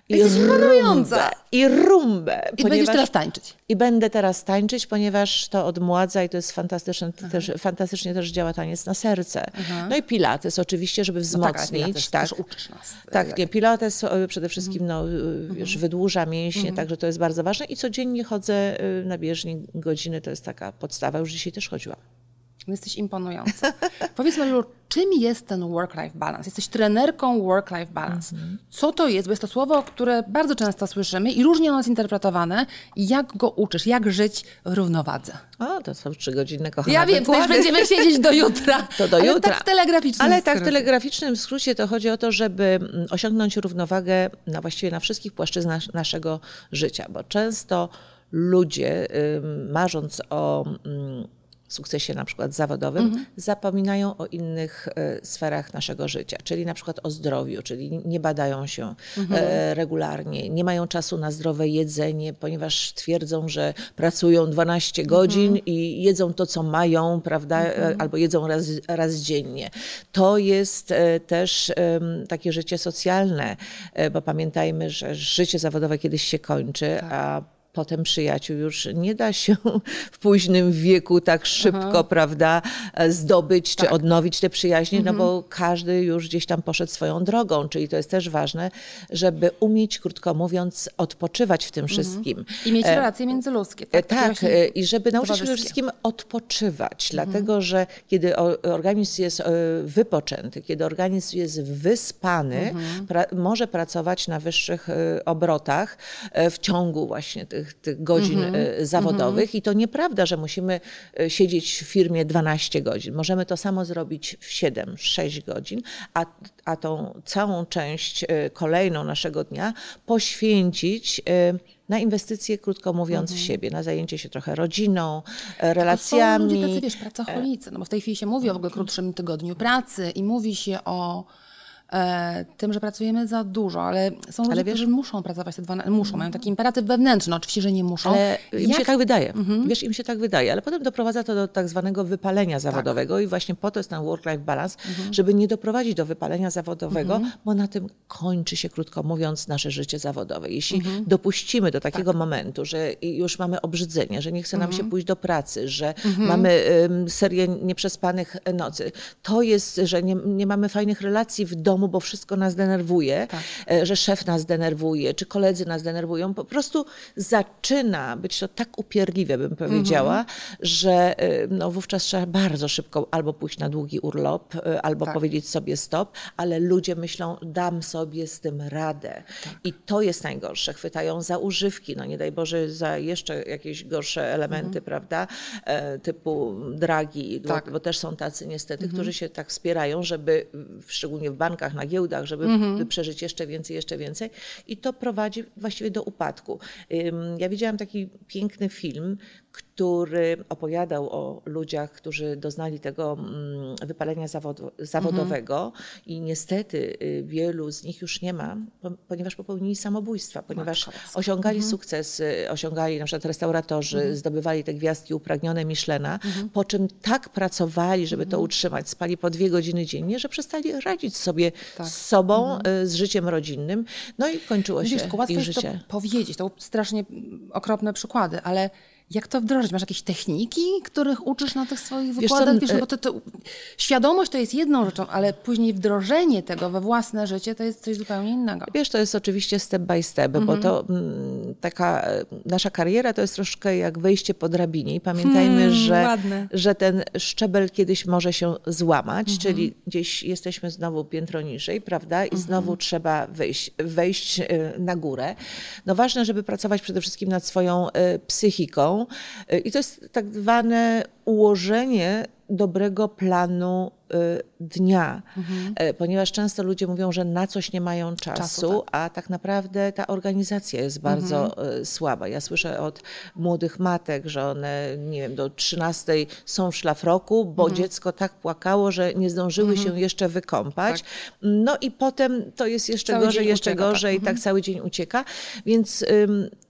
I Jesteś rumbę. I rumbę. I będziesz teraz tańczyć. I będę teraz tańczyć, ponieważ to odmładza i to jest fantastyczne, też, fantastycznie też działa taniec na serce. No i pilates oczywiście, żeby No tak, wzmocnić. Pilates też uczysz nas. Tak, nie, pilates e, przede wszystkim no, e, Mhm. wiesz, wydłuża mięśnie, także to jest bardzo ważne. I codziennie chodzę e, na bieżni godziny, to jest taka podstawa. Już dzisiaj też chodziłam. Jesteś imponująca. Powiedz Marilu, czym jest ten work-life balance? Jesteś trenerką work-life balance. Co to jest? Bo jest to słowo, które bardzo często słyszymy i różnie ono jest interpretowane. Jak go uczysz? Jak żyć w równowadze? O, to są trzygodzinne kochane Ja wiem, wykłady. będziemy siedzieć do jutra. To do ale jutra. tak w telegraficznym Ale tak w skrócie. telegraficznym skrócie to chodzi o to, żeby mm, osiągnąć równowagę na właściwie na wszystkich płaszczyznach naszego życia, bo często ludzie, marząc o mm, sukcesie na przykład zawodowym, Mhm. zapominają o innych e, sferach naszego życia, czyli na przykład o zdrowiu, czyli nie badają się Mhm. e, regularnie, nie mają czasu na zdrowe jedzenie, ponieważ twierdzą, że pracują 12 Mhm. godzin i jedzą to, co mają, prawda, e, albo jedzą raz, raz dziennie. To jest też takie życie socjalne, bo pamiętajmy, że życie zawodowe kiedyś się kończy, a potem przyjaciół już nie da się w późnym wieku tak szybko, prawda, e, zdobyć czy odnowić te przyjaźnie, no bo każdy już gdzieś tam poszedł swoją drogą, czyli to jest też ważne, żeby umieć, krótko mówiąc, odpoczywać w tym wszystkim. I mieć relacje międzyludzkie. E, Tak, Takie Tak, e, i żeby nauczyć się przede wszystkim odpoczywać, dlatego że kiedy organizm jest e, wypoczęty, kiedy organizm jest wyspany, pra, może pracować na wyższych e, obrotach e, w ciągu właśnie tych, tych godzin e, zawodowych. I to nieprawda, że musimy e, siedzieć w firmie 12 godzin. Możemy to samo zrobić w 7-6 godzin, a, a tą całą część e, kolejną naszego dnia poświęcić na inwestycje, krótko mówiąc, w siebie, na zajęcie się trochę rodziną, relacjami. To są ludzie tacy, wiesz, pracocholicy, no bo w tej chwili się mówi o w ogóle krótszym tygodniu pracy i mówi się o tym, że pracujemy za dużo, ale są ludzie, wiesz, którzy muszą pracować te 12, muszą, mają taki imperatyw wewnętrzny, no, oczywiście, że nie muszą. Ale im Jak... się tak wydaje, mhm. wiesz, im się tak wydaje, ale potem doprowadza to do tak zwanego wypalenia zawodowego tak. i właśnie po to jest ten work-life balance, mhm. żeby nie doprowadzić do wypalenia zawodowego, mhm. bo na tym kończy się, krótko mówiąc, nasze życie zawodowe. Jeśli mhm. dopuścimy do takiego tak. momentu, że już mamy obrzydzenie, że nie chce nam się mhm. pójść do pracy, że mhm. mamy um, serię nieprzespanych nocy, to jest, że nie, nie mamy fajnych relacji w domu, bo wszystko nas denerwuje, tak. E, że szef nas denerwuje, czy koledzy nas denerwują. Po prostu zaczyna być to tak upierdliwe, bym powiedziała, mhm. że e, no, wówczas trzeba bardzo szybko albo pójść na długi urlop, e, albo tak. powiedzieć sobie stop, ale ludzie myślą, dam sobie z tym radę. Tak. I to jest najgorsze. Chwytają za używki, no nie daj Boże, za jeszcze jakieś gorsze elementy, mhm. prawda, typu dragi, tak. bo też są tacy niestety, mhm. którzy się tak wspierają, żeby szczególnie w bankach, na giełdach, żeby mhm. przeżyć jeszcze więcej, jeszcze więcej. I to prowadzi właściwie do upadku. Ja widziałam taki piękny film, który opowiadał o ludziach, którzy doznali tego mm, wypalenia zawodowego mhm. i niestety y, wielu z nich już nie ma, ponieważ popełnili samobójstwa, ponieważ osiągali mhm. sukces, osiągali na przykład restauratorzy, mhm. zdobywali te gwiazdki upragnione Michelena, mhm. po czym tak pracowali, żeby to mhm. utrzymać, spali po dwie godziny dziennie, że przestali radzić sobie tak. z sobą, mhm. y, z życiem rodzinnym, no i kończyło się Wiesz, ich życie. To powiedzieć, to strasznie okropne przykłady, ale jak to wdrożyć? Masz jakieś techniki, których uczysz na tych swoich wykładach? Wiesz, Wiesz bo to, to, świadomość to jest jedną rzeczą, ale później wdrożenie tego we własne życie to jest coś zupełnie innego. Wiesz, to jest oczywiście step by step, mm bo to mhm. m, taka nasza kariera to jest troszkę jak wejście po drabinie i pamiętajmy, hmm, że, że ten szczebel kiedyś może się złamać, mm -hmm. czyli gdzieś jesteśmy znowu piętro niżej, prawda? I mm -hmm. znowu trzeba wejść, wejść y, na górę. No ważne, żeby pracować przede wszystkim nad swoją y, psychiką, i to jest tak zwane ułożenie dobrego planu y, dnia, mhm. E, ponieważ często ludzie mówią, że na coś nie mają czasu, czasu tak. a tak naprawdę ta organizacja jest bardzo mhm. Y, słaba. Ja słyszę od młodych matek, że one, nie wiem, do 13 są w szlafroku, bo mhm. dziecko tak płakało, że nie zdążyły mhm. się jeszcze wykąpać. Tak. No i potem to jest jeszcze cały gorzej, jeszcze ucieka, gorzej, tak. tak cały dzień ucieka. Więc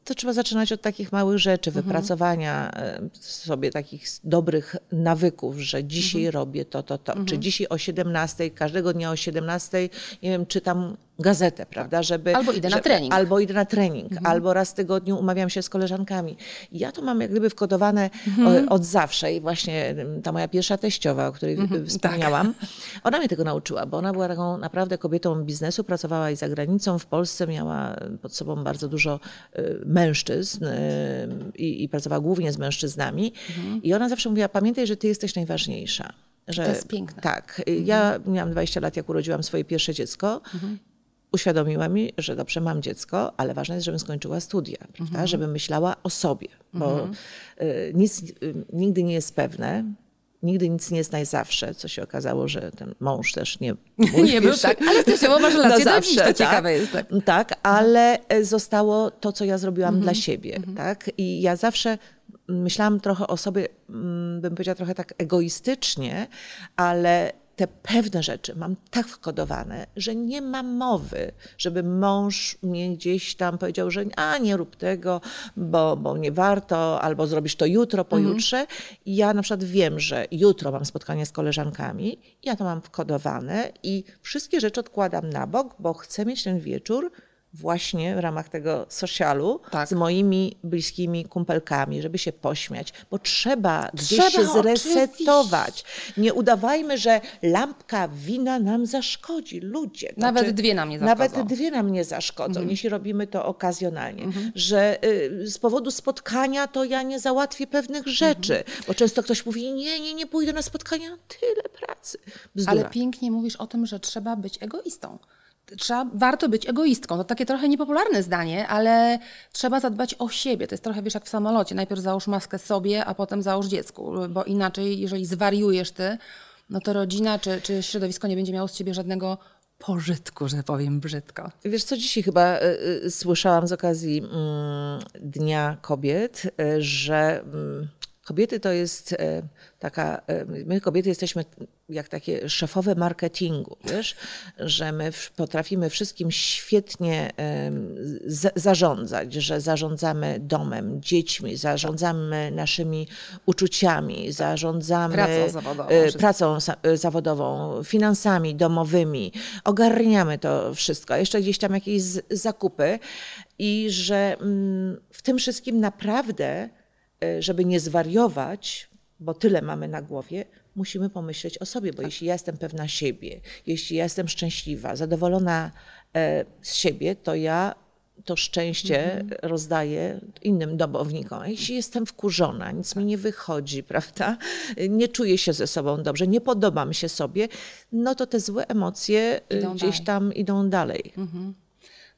to trzeba zaczynać od takich małych rzeczy, mhm. wypracowania sobie takich dobrych nawyków, że dzisiaj mhm. robię to, to, to. Mhm. Czy dzisiaj o 17, każdego dnia o 17, nie wiem, czytam gazetę, prawda, żeby... Albo idę na trening. Albo idę na trening, mhm. albo raz w tygodniu umawiam się z koleżankami. ja to mam jak gdyby wkodowane mhm. od zawsze i właśnie ta moja pierwsza teściowa, o której mhm. wspomniałam, tak. ona mnie tego nauczyła, bo ona była taką naprawdę kobietą biznesu, pracowała i za granicą, w Polsce miała pod sobą bardzo dużo y, mężczyzn y, i, i pracowała głównie z mężczyznami mhm. i ona zawsze mówiła, pamiętaj, że ty jesteś najważniejsza. Że, to jest piękne. Tak. Mhm. Ja miałam 20 lat, jak urodziłam swoje pierwsze dziecko. Mhm uświadomiła mi, że dobrze, mam dziecko, ale ważne jest, żebym skończyła studia, prawda? Mhm. żebym myślała o sobie, bo mhm. Y, nic y, nigdy nie jest pewne. Nigdy nic nie jest najzawsze, co się okazało, że ten mąż też nie Nie był tak, ale teściowo masz relację do dziś, to tak, ciekawe jest. Tak. tak, ale e, zostało to, co ja zrobiłam dla siebie. Tak? I ja zawsze myślałam trochę o sobie, mm, bym powiedziała trochę tak egoistycznie, ale te pewne rzeczy mam tak wkodowane, że nie ma mowy, żeby mąż mnie gdzieś tam powiedział, że a nie rób tego, bo, bo nie warto, albo zrobisz to jutro, pojutrze. Mhm. Ja na przykład wiem, że jutro mam spotkanie z koleżankami, ja to mam wkodowane i wszystkie rzeczy odkładam na bok, bo chcę mieć ten wieczór właśnie w ramach tego socialu tak. z moimi bliskimi kumpelkami, żeby się pośmiać, bo trzeba, trzeba gdzieś się zresetować. Oczywiście. Nie udawajmy, że lampka wina nam zaszkodzi. Ludzie. Nawet znaczy, dwie nam nie zaszkodzą. Nawet dwie nam nie zaszkodzą, mhm. jeśli robimy to okazjonalnie. Mhm. Że y, z powodu spotkania to ja nie załatwię pewnych rzeczy, mhm. bo często ktoś mówi, nie, nie, nie pójdę na spotkania, tyle pracy. Bzdura. Ale pięknie mówisz o tym, że trzeba być egoistą trzeba, warto być egoistką. To takie trochę niepopularne zdanie, ale trzeba zadbać o siebie. To jest trochę, wiesz, jak w samolocie. Najpierw załóż maskę sobie, a potem załóż dziecku, bo inaczej, jeżeli zwariujesz ty, no to rodzina czy, czy środowisko nie będzie miało z ciebie żadnego pożytku, że powiem brzydko. Wiesz co, dzisiaj chyba y, y, słyszałam z okazji y, Dnia Kobiet, y, że mm, Kobiety to jest e, taka, e, my kobiety jesteśmy jak takie szefowe marketingu, wiesz, że my potrafimy wszystkim świetnie zarządzać, że zarządzamy domem, dziećmi, zarządzamy naszymi uczuciami, zarządzamy pracą zawodową, e, pracą zawodową finansami domowymi, ogarniamy to wszystko, jeszcze gdzieś tam jakieś zakupy i że mm, w tym wszystkim naprawdę żeby nie zwariować, bo tyle mamy na głowie, musimy pomyśleć o sobie, bo tak. jeśli ja jestem pewna siebie, jeśli ja jestem szczęśliwa, zadowolona e, z siebie, to ja to szczęście mhm. rozdaję innym domownikom. A jeśli jestem wkurzona, nic mi nie wychodzi, prawda? Nie czuję się ze sobą dobrze, nie podobam się sobie, no to te złe emocje idą gdzieś dalej. tam idą dalej. Mhm.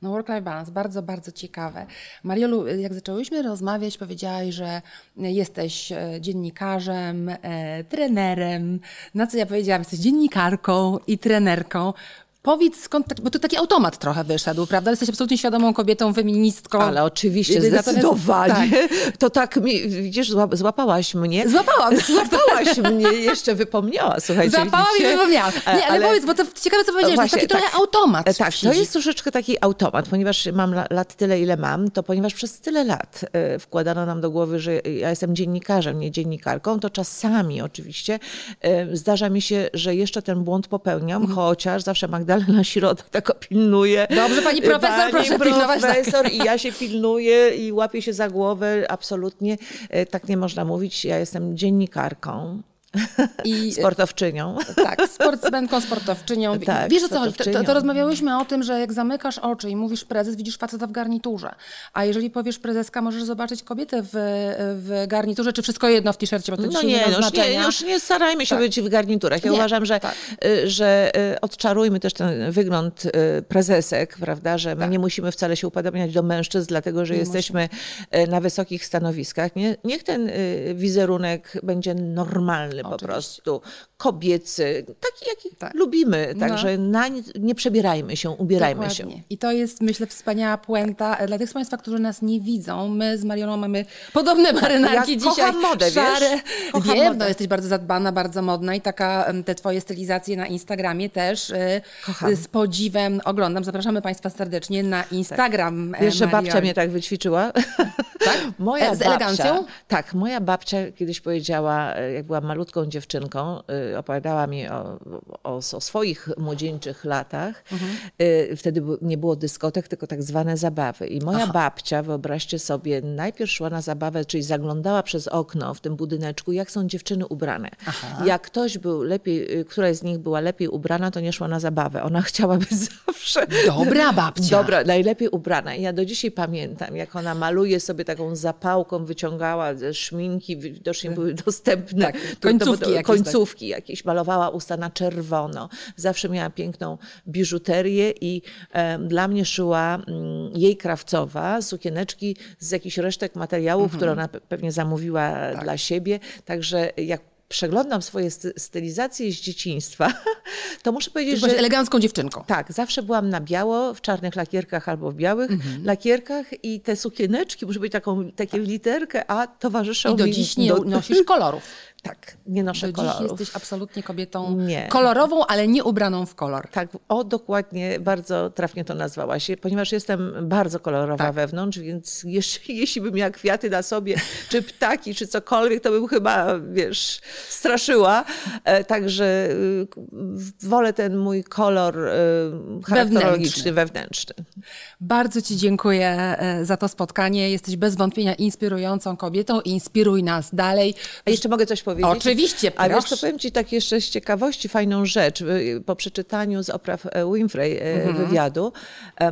No work-life balance, bardzo, bardzo ciekawe. Mariolu, jak zaczęłyśmy rozmawiać, powiedziałaś, że jesteś e, dziennikarzem, e, trenerem. Na co ja powiedziałam, jesteś dziennikarką i trenerką. Powiedz skąd, tak, bo to taki automat trochę wyszedł, prawda? Jesteś absolutnie świadomą kobietą, feministką. Ale oczywiście, zdecydowanie. Tak. To tak, mi, widzisz, złapałaś mnie. Złapałam. Złapałaś mnie, jeszcze wypomniała, słuchajcie. Złapałam i wypomniałam. Nie, ale, ale powiedz, bo to ciekawe, co powiedziałeś, właśnie, to taki tak, trochę automat. E, tak, to jest troszeczkę taki automat, ponieważ mam lat tyle, ile mam, to ponieważ przez tyle lat e, wkładano nam do głowy, że ja jestem dziennikarzem, nie dziennikarką, to czasami oczywiście e, zdarza mi się, że jeszcze ten błąd popełniam, mm. chociaż zawsze Magdalena na środek tak pilnuje. Dobrze, pani profesor, pani proszę pilnować. Profesor tak. i ja się pilnuję i łapię się za głowę. Absolutnie e, tak nie można mówić. Ja jestem dziennikarką. I, sportowczynią. Tak, sportsmenką, sportowczynią. Tak, Wiesz o co chodzi? To, to, rozmawiałyśmy o tym, że jak zamykasz oczy i mówisz prezes, widzisz faceta w garniturze. A jeżeli powiesz prezeska, możesz zobaczyć kobietę w, w garniturze, czy wszystko jedno w t-shircie, bo to no nie, już nie, już nie starajmy się tak. być w garniturach. Ja nie, uważam, że, tak. Y, że y, odczarujmy też ten wygląd y, prezesek, prawda, że my tak. nie musimy wcale się upodobniać do mężczyzn, dlatego że nie jesteśmy musimy. na wysokich stanowiskach. Nie, niech ten wizerunek będzie normalny po prostu kobiecy, taki jaki tak. lubimy. Także no. na, nie przebierajmy się, ubierajmy Dokładnie. się. I to jest myślę wspaniała puenta dla tych z Państwa, którzy nas nie widzą. My z Marioną mamy podobne marynarki ja dzisiaj. Kocham modę, szare. wiesz? Kocham Wiem, modę. no jesteś bardzo zadbana, bardzo modna i taka te twoje stylizacje na Instagramie też y, Kocham. z podziwem oglądam. Zapraszamy Państwa serdecznie na Instagram. Tak. Wiesz, że babcia mnie tak wyćwiczyła? Tak? Moja e, z babcia, elegancją? Tak, moja babcia kiedyś powiedziała, e, jak była malutką dziewczynką, opowiadała mi o, o, o swoich młodzieńczych latach. Mhm. Y, wtedy nie było dyskotek, tylko tak zwane zabawy. I moja Aha. babcia, wyobraźcie sobie, najpierw szła na zabawę, czyli zaglądała przez okno w tym budyneczku, jak są dziewczyny ubrane. Aha. Jak ktoś był lepiej, y, któraś z nich była lepiej ubrana, to nie szła na zabawę. Ona chciała być zawsze... Dobra babcia. Dobra, najlepiej ubrana. I ja do dzisiaj pamiętam, jak ona maluje sobie taką zapałką, wyciągała szminki, widocznie były dostępne. Tak, końcówki, jakieś, końcówki tak. Jakieś, malowała usta na czerwono. Zawsze miała piękną biżuterię i e, dla mnie szyła m, mm, jej krawcowa sukieneczki z jakichś resztek materiałów, mhm. które ona pewnie zamówiła tak. dla siebie. Także jak przeglądam swoje stylizacje z dzieciństwa, to muszę powiedzieć, Ty że... elegancką dziewczynką. Tak, zawsze byłam na biało, w czarnych lakierkach albo w białych mhm. lakierkach i te sukieneczki muszę być taką, takie literkę, a towarzyszą I do dziś nie do... nosisz kolorów. Tak, nie noszę Do kolorów. Dziś jesteś absolutnie kobietą nie. kolorową, ale nie ubraną w kolor. Tak, o dokładnie, bardzo trafnie to nazwałaś, ponieważ jestem bardzo kolorowa tak. wewnątrz, więc jeśli, jeśli bym miała kwiaty na sobie, czy ptaki, czy cokolwiek, to bym chyba, wiesz, straszyła. E, także y, wolę ten mój kolor y, charakterologiczny, wewnętrzny. wewnętrzny. Bardzo Ci dziękuję e, za to spotkanie. Jesteś bez wątpienia inspirującą kobietą. Inspiruj nas dalej. A jeszcze mogę coś powiedzieć? Oczywiście, proszę. A wiesz co, powiem Ci tak jeszcze z ciekawości fajną rzecz. Po przeczytaniu z Oprah e, Winfrey mhm. wywiadu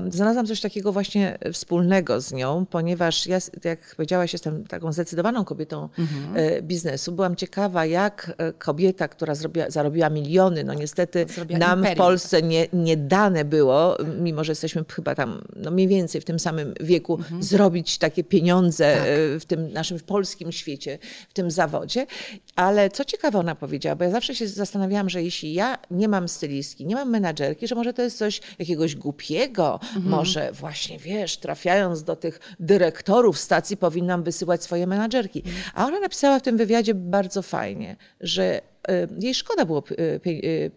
znalazłam coś takiego właśnie wspólnego z nią, ponieważ ja, jak powiedziałaś, jestem taką zdecydowaną kobietą mhm. biznesu. Byłam ciekawa, jak kobieta, która zrobiła, zarobiła miliony, no niestety Zrobiła nam imperium. w Polsce nie, nie dane było, mimo że jesteśmy chyba tam no mniej więcej w tym samym wieku mhm. zrobić takie pieniądze tak. E, w tym naszym polskim świecie, w tym zawodzie. Ale co ciekawe ona powiedziała, bo ja zawsze się zastanawiałam, że jeśli ja nie mam stylistki, nie mam menadżerki, że może to jest coś jakiegoś głupiego, mhm. może właśnie, wiesz, trafiając do tych dyrektorów stacji powinnam wysyłać swoje menadżerki. Mhm. A ona napisała w tym wywiadzie bardzo fajnie, że y, jej szkoda było y, y,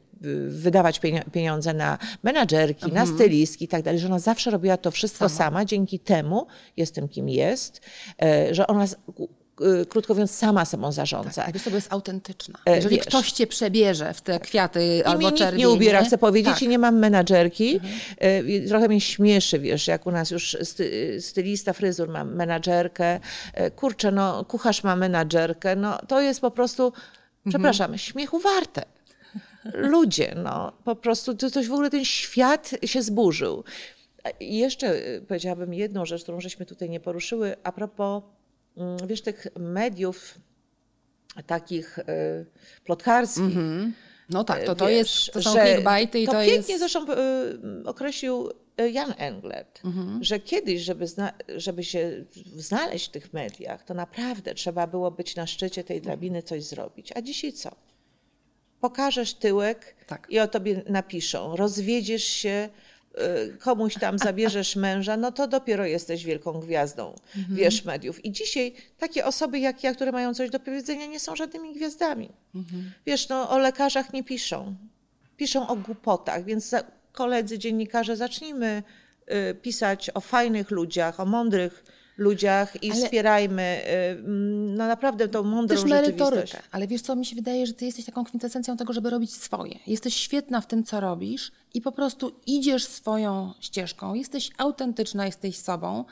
wydawać pieniądze na menadżerki, mhm. na stylistki i tak dalej, że ona zawsze robiła to wszystko sama. sama. Dzięki temu jestem kim jest, że ona krótko mówiąc, sama sobą zarządza. Tak, to jest autentyczna. E, Jeżeli Wiesz, ktoś cię przebierze w te kwiaty i albo czerwienie... nie ubiera, chcę powiedzieć, tak. i nie mam menadżerki. Mhm. E, trochę mnie śmieszy, wiesz, jak u nas już sty, stylista fryzur ma menadżerkę. E, kurczę, no kucharz ma menadżerkę. No to jest po prostu, mhm. przepraszam, śmiechu warte. Ludzie, no po prostu to, to w ogóle ten świat się zburzył. I jeszcze powiedziałabym jedną rzecz, którą żeśmy tutaj nie poruszyły, a propos wiesz, tych mediów takich y, plotkarskich. Mm -hmm. No tak, to, to, wiesz, jest, to są clickbaity i to, to pięknie jest... zresztą y, określił y, Jan Englert, mm -hmm. że kiedyś, żeby, żeby się znaleźć w tych mediach, to naprawdę trzeba było być na szczycie tej drabiny, coś zrobić. A dzisiaj co? Pokażesz tyłek tak. i o tobie napiszą. Rozwiedziesz się, komuś tam zabierzesz męża, no to dopiero jesteś wielką gwiazdą, mhm. wiesz, mediów. I dzisiaj takie osoby jak ja, które mają coś do powiedzenia, nie są żadnymi gwiazdami. Mhm. Wiesz, no o lekarzach nie piszą. Piszą o głupotach, więc koledzy dziennikarze, zacznijmy y, pisać o fajnych ludziach, o mądrych ludziach i Ale... wspierajmy y, no naprawdę tą mądrą Też merytorykę. Ale wiesz co, mi się wydaje, że ty jesteś taką kwintesencją tego, żeby robić swoje. Jesteś świetna w tym, co robisz i po prostu idziesz swoją ścieżką. Jesteś autentyczna, jesteś sobą.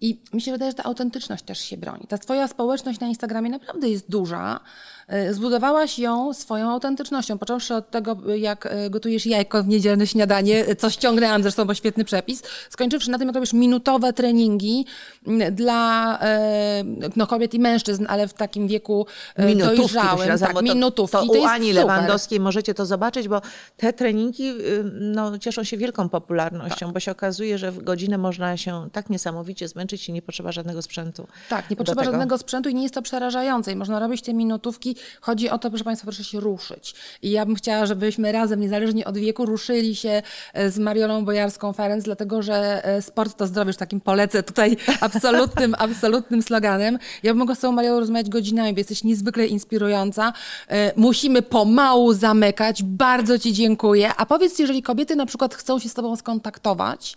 I mi się wydaje, że ta autentyczność też się broni. Ta twoja społeczność na Instagramie naprawdę jest duża. E, zbudowałaś ją swoją autentycznością, począwszy od tego, jak e, gotujesz jajko w niedzielne śniadanie, co ściągnęłam zresztą, bo świetny przepis, skończywszy na tym, jak robisz minutowe treningi dla e, no, kobiet i mężczyzn, ale w takim wieku minutówki, dojrzałym. tak, to, minutówki. To, to, to u Ani super. Lewandowskiej możecie to zobaczyć, bo te treningi y, no, cieszą się wielką popularnością, tak. bo się okazuje, że w godzinę można się tak niesamowicie zmęczyć i nie potrzeba żadnego sprzętu. Tak, nie potrzeba żadnego sprzętu i nie jest to przerażające. I można robić te minutówki Chodzi o to, proszę Państwa, proszę się ruszyć. I ja bym chciała, żebyśmy razem, niezależnie od wieku, ruszyli się e, z Mariolą Bojarską-Ferenc, dlatego że e, sport to zdrowie, już takim polecę tutaj absolutnym, absolutnym sloganem. Ja bym mogła z tą Mariolą rozmawiać godzinami, bo jesteś niezwykle inspirująca. E, musimy pomału zamykać. Bardzo Ci dziękuję. A powiedz, jeżeli kobiety na przykład chcą się z Tobą skontaktować,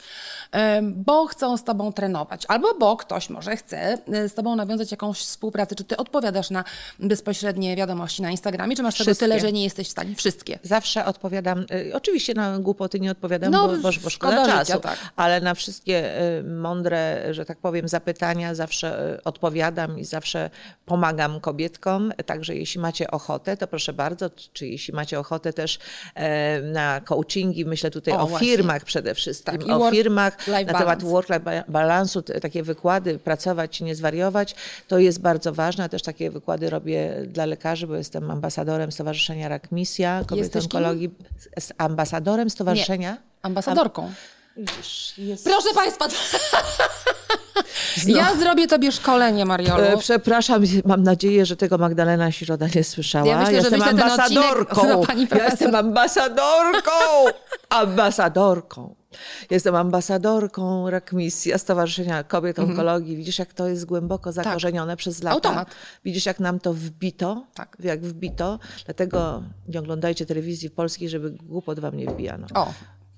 bo chcą z Tobą trenować, albo bo ktoś może chce z Tobą nawiązać jakąś współpracę, czy Ty odpowiadasz na bezpośrednie wiadomości na Instagramie, czy masz Wszystkie. tego tyle, że nie jesteś w stanie? Wszystkie. Zawsze odpowiadam, y, oczywiście na głupoty nie odpowiadam, no, bo, bo, bo szkoda czasu, życia, tak. ale na wszystkie y, mądre, że tak powiem, zapytania zawsze y, odpowiadam i zawsze pomagam kobietkom, także jeśli macie ochotę, to proszę bardzo, czy jeśli macie ochotę też e, na coachingi, myślę tutaj o, o firmach przede wszystkim, tak, o firmach na balance. temat work-life balansu, takie wykłady, pracować, nie zwariować, to jest bardzo ważne, też takie wykłady robię dla lekarzy, bo jestem ambasadorem Stowarzyszenia Rak Misja Kobiety Onkologii. Ambasadorem Stowarzyszenia? Nie, ambasadorką. Jest... Proszę Państwa, ja zrobię tobie szkolenie, Mariolu. E, przepraszam, mam nadzieję, że tego Magdalena Środa nie słyszała. Ja myślę, jestem ambasadorką. Odcinek... Ja jestem ambasadorką. Ambasadorką. Jestem ambasadorką Rakmisja, Stowarzyszenia Kobiet mhm. Onkologii. Widzisz, jak to jest głęboko tak. zakorzenione tak. przez lata. Automat. Widzisz, jak nam to wbito. Tak. Jak wbito. Dlatego nie oglądajcie telewizji polskiej, żeby głupot wam nie wbijano. O,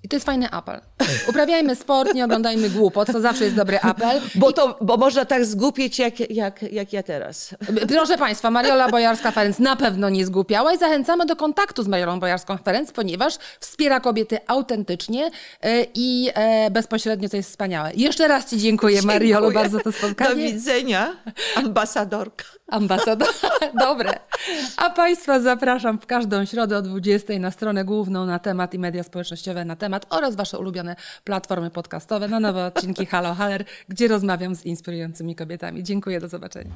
i to jest fajny apel. Uprawiajmy sport, nie oglądajmy głupot, to zawsze jest dobry apel. Bo, to, bo można tak zgłupieć, jak, jak, jak ja teraz. Proszę Państwa, Mariola Bojarska-Ferenc na pewno nie zgłupiała i zachęcamy do kontaktu z Mariolą Bojarską-Ferenc, ponieważ wspiera kobiety autentycznie e, i e, bezpośrednio, to jest wspaniałe. Jeszcze raz Ci dziękuję, dziękuję. Mariolu, bardzo to spotkanie. Do widzenia, ambasadorka. Ambasador. Dobre. A Państwa zapraszam w każdą środę o 20 na stronę główną na temat i media społecznościowe na temat oraz Wasze ulubione platformy podcastowe na nowe odcinki Halo Haller, gdzie rozmawiam z inspirującymi kobietami. Dziękuję, do zobaczenia.